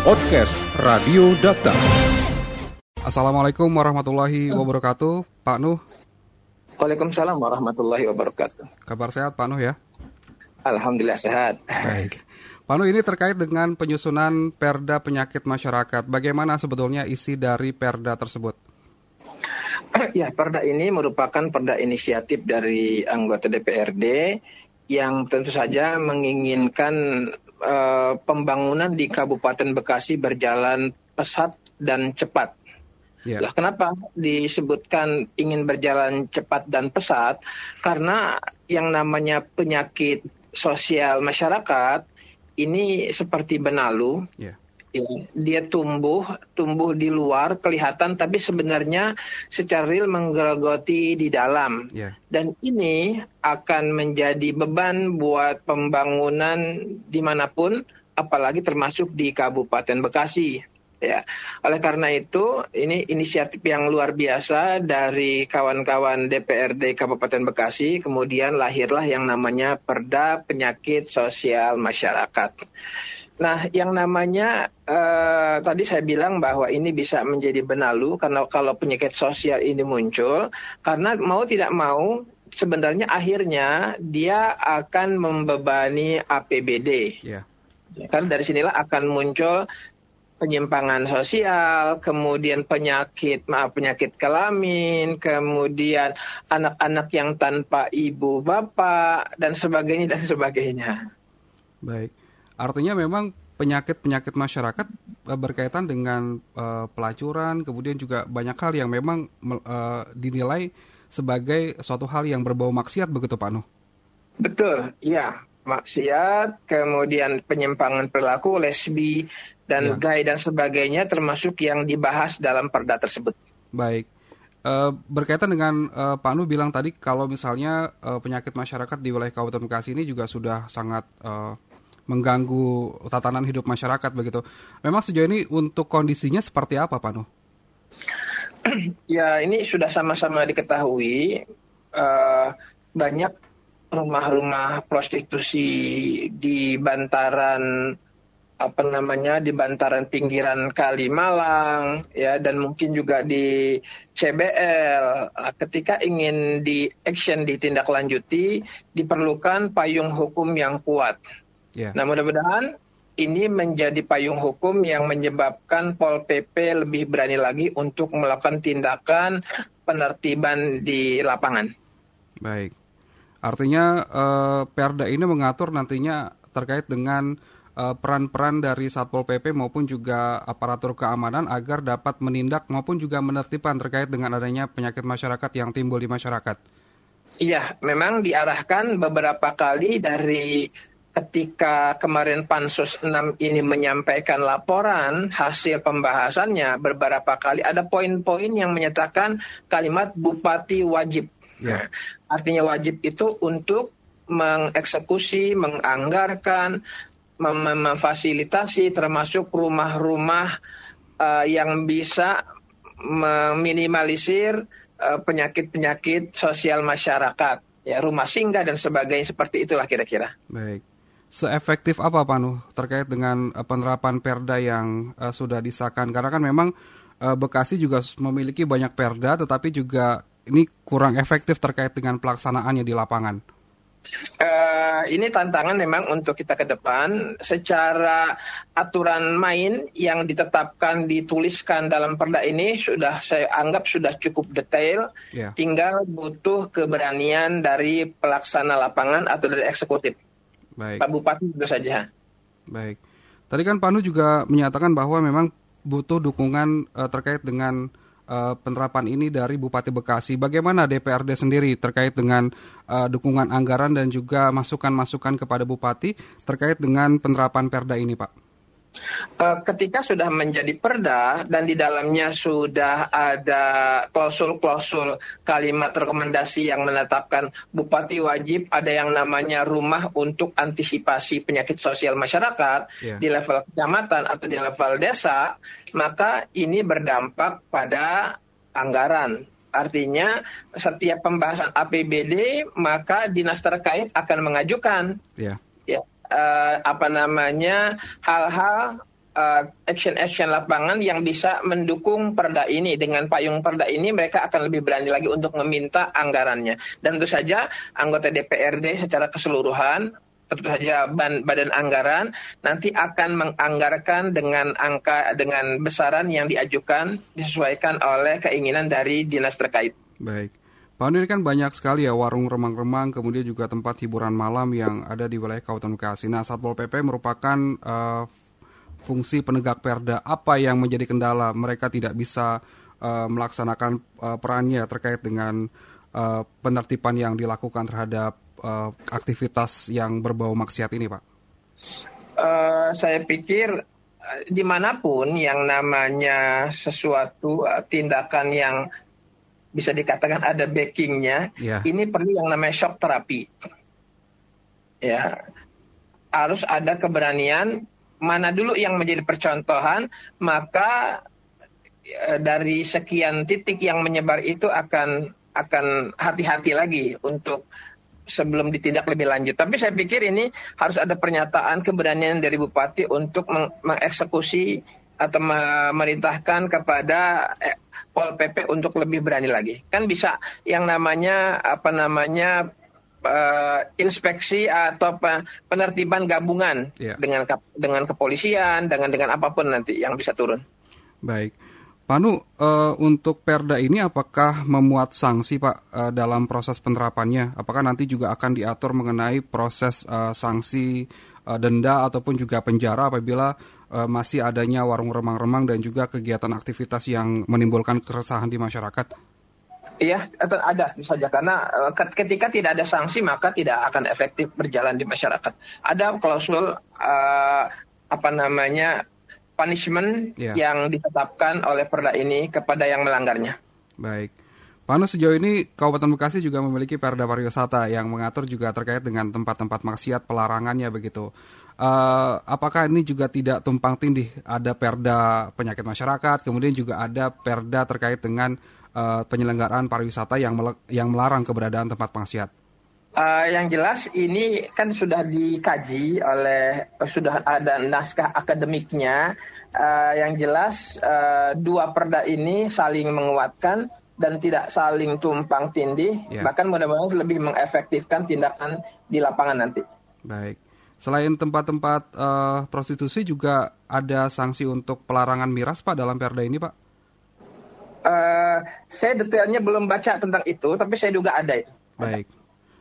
Podcast Radio Data. Assalamualaikum warahmatullahi wabarakatuh, Pak Nuh. Waalaikumsalam warahmatullahi wabarakatuh. Kabar sehat Pak Nuh ya? Alhamdulillah sehat. Baik. Pak Nuh ini terkait dengan penyusunan Perda penyakit masyarakat. Bagaimana sebetulnya isi dari Perda tersebut? ya, Perda ini merupakan Perda inisiatif dari anggota DPRD yang tentu saja menginginkan uh, pembangunan di Kabupaten Bekasi berjalan pesat dan cepat. Yeah. Lah kenapa disebutkan ingin berjalan cepat dan pesat? Karena yang namanya penyakit sosial masyarakat ini seperti benalu. Yeah. Ya, dia tumbuh, tumbuh di luar kelihatan, tapi sebenarnya secara real menggerogoti di dalam. Yeah. Dan ini akan menjadi beban buat pembangunan di mana pun, apalagi termasuk di Kabupaten Bekasi. Ya, oleh karena itu ini inisiatif yang luar biasa dari kawan-kawan DPRD Kabupaten Bekasi, kemudian lahirlah yang namanya Perda Penyakit Sosial Masyarakat. Nah, yang namanya uh, tadi saya bilang bahwa ini bisa menjadi benalu karena kalau penyakit sosial ini muncul karena mau tidak mau sebenarnya akhirnya dia akan membebani APBD. Yeah. Karena dari sinilah akan muncul penyimpangan sosial, kemudian penyakit maaf penyakit kelamin, kemudian anak-anak yang tanpa ibu bapak dan sebagainya dan sebagainya. Baik, artinya memang penyakit-penyakit masyarakat uh, berkaitan dengan uh, pelacuran, kemudian juga banyak hal yang memang uh, dinilai sebagai suatu hal yang berbau maksiat begitu Pak Nuh? Betul, ya maksiat, kemudian penyimpangan perilaku, lesbi, dan ya. gay dan sebagainya termasuk yang dibahas dalam perda tersebut. Baik. Uh, berkaitan dengan uh, Pak Nu bilang tadi kalau misalnya uh, penyakit masyarakat di wilayah Kabupaten Bekasi ini juga sudah sangat uh, mengganggu tatanan hidup masyarakat begitu. Memang sejauh ini untuk kondisinya seperti apa Pak Nu? ya ini sudah sama-sama diketahui uh, banyak rumah-rumah prostitusi di bantaran apa namanya di bantaran pinggiran Kali Malang ya dan mungkin juga di CBL ketika ingin di action ditindaklanjuti diperlukan payung hukum yang kuat. Yeah. Nah mudah-mudahan ini menjadi payung hukum yang menyebabkan Pol PP lebih berani lagi untuk melakukan tindakan penertiban di lapangan. Baik, artinya uh, Perda ini mengatur nantinya terkait dengan Eh, peran-peran dari Satpol PP maupun juga aparatur keamanan agar dapat menindak maupun juga menertibkan terkait dengan adanya penyakit masyarakat yang timbul di masyarakat. Iya, memang diarahkan beberapa kali dari ketika kemarin Pansus 6 ini menyampaikan laporan hasil pembahasannya beberapa kali ada poin-poin yang menyatakan kalimat bupati wajib. Ya. artinya wajib itu untuk mengeksekusi, menganggarkan, mem memfasilitasi termasuk rumah-rumah uh, yang bisa meminimalisir eh, penyakit-penyakit uh, sosial masyarakat, ya rumah singgah dan sebagainya seperti itulah kira-kira. Baik. Seefektif apa Pak Nuh terkait dengan uh, penerapan Perda yang uh, sudah disahkan? Karena kan memang uh, Bekasi juga memiliki banyak Perda tetapi juga ini kurang efektif terkait dengan pelaksanaannya di lapangan. Uh, ini tantangan memang untuk kita ke depan. Secara aturan main yang ditetapkan, dituliskan dalam perda ini sudah saya anggap sudah cukup detail. Yeah. Tinggal butuh keberanian dari pelaksana lapangan atau dari eksekutif. Baik. Pak Bupati itu saja. Baik. Tadi kan Panu juga menyatakan bahwa memang butuh dukungan uh, terkait dengan uh, penerapan ini dari Bupati Bekasi. Bagaimana DPRD sendiri terkait dengan uh, dukungan anggaran dan juga masukan-masukan kepada Bupati terkait dengan penerapan Perda ini, Pak? Eh, ketika sudah menjadi perda dan di dalamnya sudah ada klausul-klausul kalimat rekomendasi yang menetapkan bupati wajib ada yang namanya rumah untuk antisipasi penyakit sosial masyarakat yeah. di level kecamatan atau di level desa, maka ini berdampak pada anggaran. Artinya setiap pembahasan APBD maka dinas terkait akan mengajukan yeah. ya, uh, apa namanya hal-hal action-action lapangan yang bisa mendukung perda ini. Dengan payung perda ini mereka akan lebih berani lagi untuk meminta anggarannya. Dan tentu saja anggota DPRD secara keseluruhan tentu saja badan anggaran nanti akan menganggarkan dengan angka dengan besaran yang diajukan disesuaikan oleh keinginan dari dinas terkait. Baik. Pak ini kan banyak sekali ya warung remang-remang, kemudian juga tempat hiburan malam yang ada di wilayah Kabupaten Bekasi. Nah, Satpol PP merupakan uh, fungsi penegak perda. Apa yang menjadi kendala mereka tidak bisa uh, melaksanakan uh, perannya terkait dengan uh, penertiban yang dilakukan terhadap uh, aktivitas yang berbau maksiat ini, Pak? Uh, saya pikir di mana pun yang namanya sesuatu uh, tindakan yang bisa dikatakan ada backingnya, yeah. ini perlu yang namanya shock terapi. Ya, harus ada keberanian mana dulu yang menjadi percontohan, maka dari sekian titik yang menyebar itu akan akan hati-hati lagi untuk sebelum ditindak lebih lanjut. Tapi saya pikir ini harus ada pernyataan keberanian dari bupati untuk meng mengeksekusi atau memerintahkan kepada eh, Pol PP untuk lebih berani lagi. Kan bisa yang namanya apa namanya uh, inspeksi atau penertiban gabungan yeah. dengan dengan kepolisian, dengan dengan apa pun nanti yang bisa turun. Baik. Panu, uh, untuk Perda ini apakah memuat sanksi Pak uh, dalam proses penerapannya? Apakah nanti juga akan diatur mengenai proses uh, sanksi uh, denda ataupun juga penjara apabila uh, masih adanya warung remang-remang dan juga kegiatan aktivitas yang menimbulkan keresahan di masyarakat? Iya, ada saja karena ketika tidak ada sanksi maka tidak akan efektif berjalan di masyarakat. Ada klausul uh, apa namanya punishment yeah. yang ditetapkan oleh perda ini kepada yang melanggarnya. Baik. Panu sejauh ini Kabupaten Bekasi juga memiliki perda pariwisata yang mengatur juga terkait dengan tempat-tempat maksiat pelarangannya begitu. Uh, apakah ini juga tidak tumpang tindih? Ada perda penyakit masyarakat, kemudian juga ada perda terkait dengan uh, penyelenggaraan pariwisata yang yang melarang keberadaan tempat maksiat. Uh, yang jelas ini kan sudah dikaji oleh sudah ada naskah akademiknya. Uh, yang jelas uh, dua perda ini saling menguatkan dan tidak saling tumpang tindih, yeah. bahkan mudah-mudahan lebih mengefektifkan tindakan di lapangan nanti. Baik. Selain tempat-tempat uh, prostitusi juga ada sanksi untuk pelarangan miras Pak dalam perda ini Pak? Uh, saya detailnya belum baca tentang itu, tapi saya juga ada itu. Baik.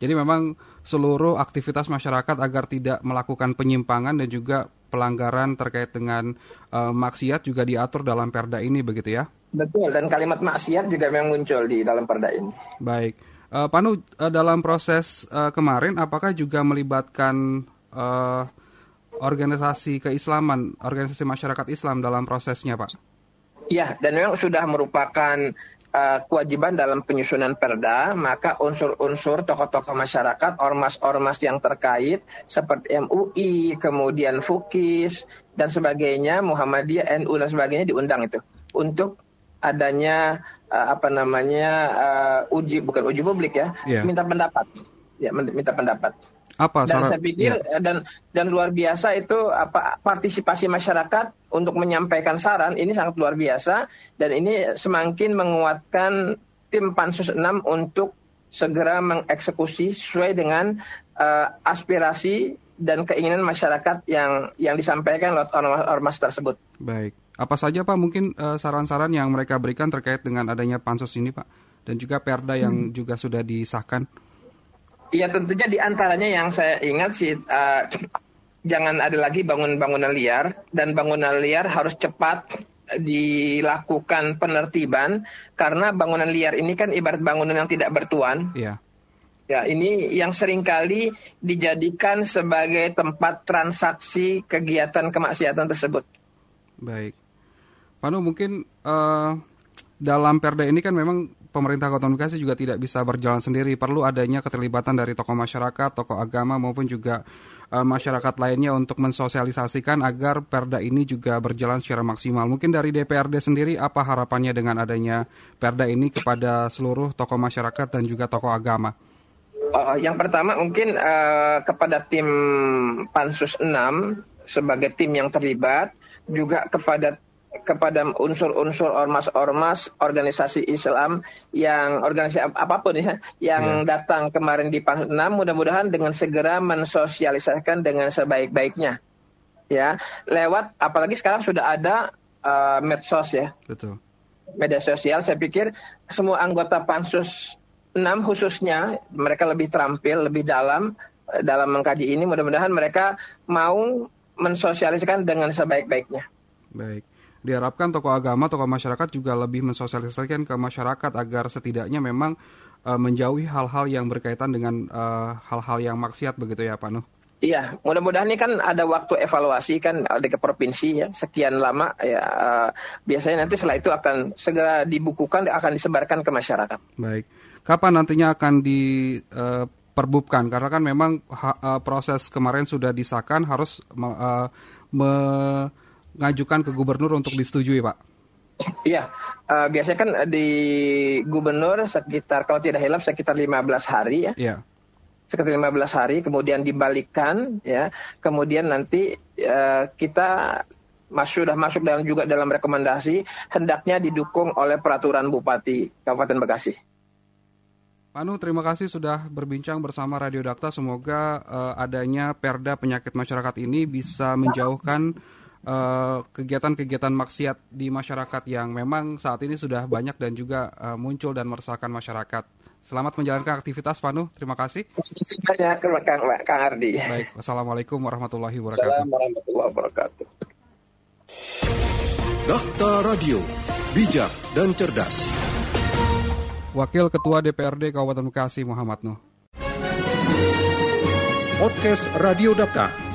Jadi memang seluruh aktivitas masyarakat agar tidak melakukan penyimpangan dan juga pelanggaran terkait dengan uh, maksiat juga diatur dalam perda ini begitu ya? Betul dan kalimat maksiat juga memang muncul di dalam perda ini. Baik. Uh, Panu uh, dalam proses uh, kemarin apakah juga melibatkan uh, organisasi keislaman, organisasi masyarakat Islam dalam prosesnya, Pak? Ya, dan memang sudah merupakan uh, kewajiban dalam penyusunan perda, maka unsur-unsur tokoh-tokoh masyarakat, ormas-ormas yang terkait seperti MUI, kemudian FUKIS dan sebagainya, Muhammadiyah, NU dan sebagainya diundang itu untuk adanya uh, apa namanya uh, uji bukan uji publik ya, yeah. minta pendapat, ya minta pendapat. Apa dan saya pikir ya. dan dan luar biasa itu apa partisipasi masyarakat untuk menyampaikan saran ini sangat luar biasa dan ini semakin menguatkan tim Pansus 6 untuk segera mengeksekusi sesuai dengan uh, aspirasi dan keinginan masyarakat yang yang disampaikan lewat ormas tersebut. Baik. Apa saja Pak mungkin eh, saran-saran uh, yang mereka berikan terkait dengan adanya pansus ini Pak dan juga Perda yang hmm. juga sudah disahkan? Ya tentunya di antaranya yang saya ingat sih uh, jangan ada lagi bangun-bangunan liar dan bangunan liar harus cepat dilakukan penertiban karena bangunan liar ini kan ibarat bangunan yang tidak bertuan. Iya. Ya, ini yang sering kali dijadikan sebagai tempat transaksi kegiatan kemaksiatan tersebut. Baik. Panu mungkin uh, dalam perda ini kan memang pemerintah Kota Bekasi juga tidak bisa berjalan sendiri. Perlu adanya keterlibatan dari tokoh masyarakat, tokoh agama maupun juga uh, masyarakat lainnya untuk mensosialisasikan agar perda ini juga berjalan secara maksimal. Mungkin dari DPRD sendiri apa harapannya dengan adanya perda ini kepada seluruh tokoh masyarakat dan juga tokoh agama? Uh, yang pertama mungkin uh, kepada tim Pansus 6 sebagai tim yang terlibat juga kepada kepada unsur-unsur ormas-ormas organisasi Islam yang organisasi apa pun ya yang yeah. datang kemarin di PAN 6 mudah-mudahan dengan segera mensosialisasikan dengan sebaik-baiknya. Ya lewat apalagi sekarang sudah ada uh, medsos ya. Betul. Media sosial saya pikir semua anggota pansus 6 khususnya mereka lebih terampil lebih dalam eh, dalam mengkaji ini mudah-mudahan mereka mau mensosialisasikan dengan sebaik-baiknya. Baik diharapkan tokoh agama, tokoh masyarakat juga lebih mensosialisasikan ke masyarakat agar setidaknya memang uh, menjauhi hal-hal yang berkaitan dengan eh, hal-hal uh, yang maksiat begitu ya Pak Nuh. Iya, mudah-mudahan ini kan ada waktu evaluasi kan di ke provinsi ya sekian lama ya uh, biasanya nanti setelah itu akan segera dibukukan akan disebarkan ke masyarakat. Baik, kapan nantinya akan diperbubkan? Uh, Karena kan memang ha, uh, proses kemarin sudah disahkan harus uh, me ngajukan ke gubernur untuk disetujui, Pak? Iya, uh, biasanya kan di gubernur sekitar kalau tidak hilap sekitar 15 hari ya. Iya. Sekitar 15 hari kemudian dibalikan ya. Kemudian nanti uh, kita masuk sudah masuk dalam juga dalam rekomendasi hendaknya didukung oleh peraturan Bupati Kabupaten Bekasi. Panu, terima kasih sudah berbincang bersama Radio Dakta. Semoga uh, adanya perda penyakit masyarakat ini bisa menjauhkan Eh, kegiatan-kegiatan uh, maksiat di masyarakat yang memang saat ini sudah banyak dan juga uh, muncul dan meresahkan masyarakat. Selamat menjalankan aktivitas Panu. Terima kasih. Terima kasih Kang, Kang Ardi. Baik, wassalamualaikum warahmatullahi wabarakatuh. Assalamualaikum warahmatullahi wabarakatuh. Dakta Radio, bijak dan cerdas. Wakil Ketua DPRD Kabupaten Bekasi Muhammad Nuh. Podcast Radio Dakta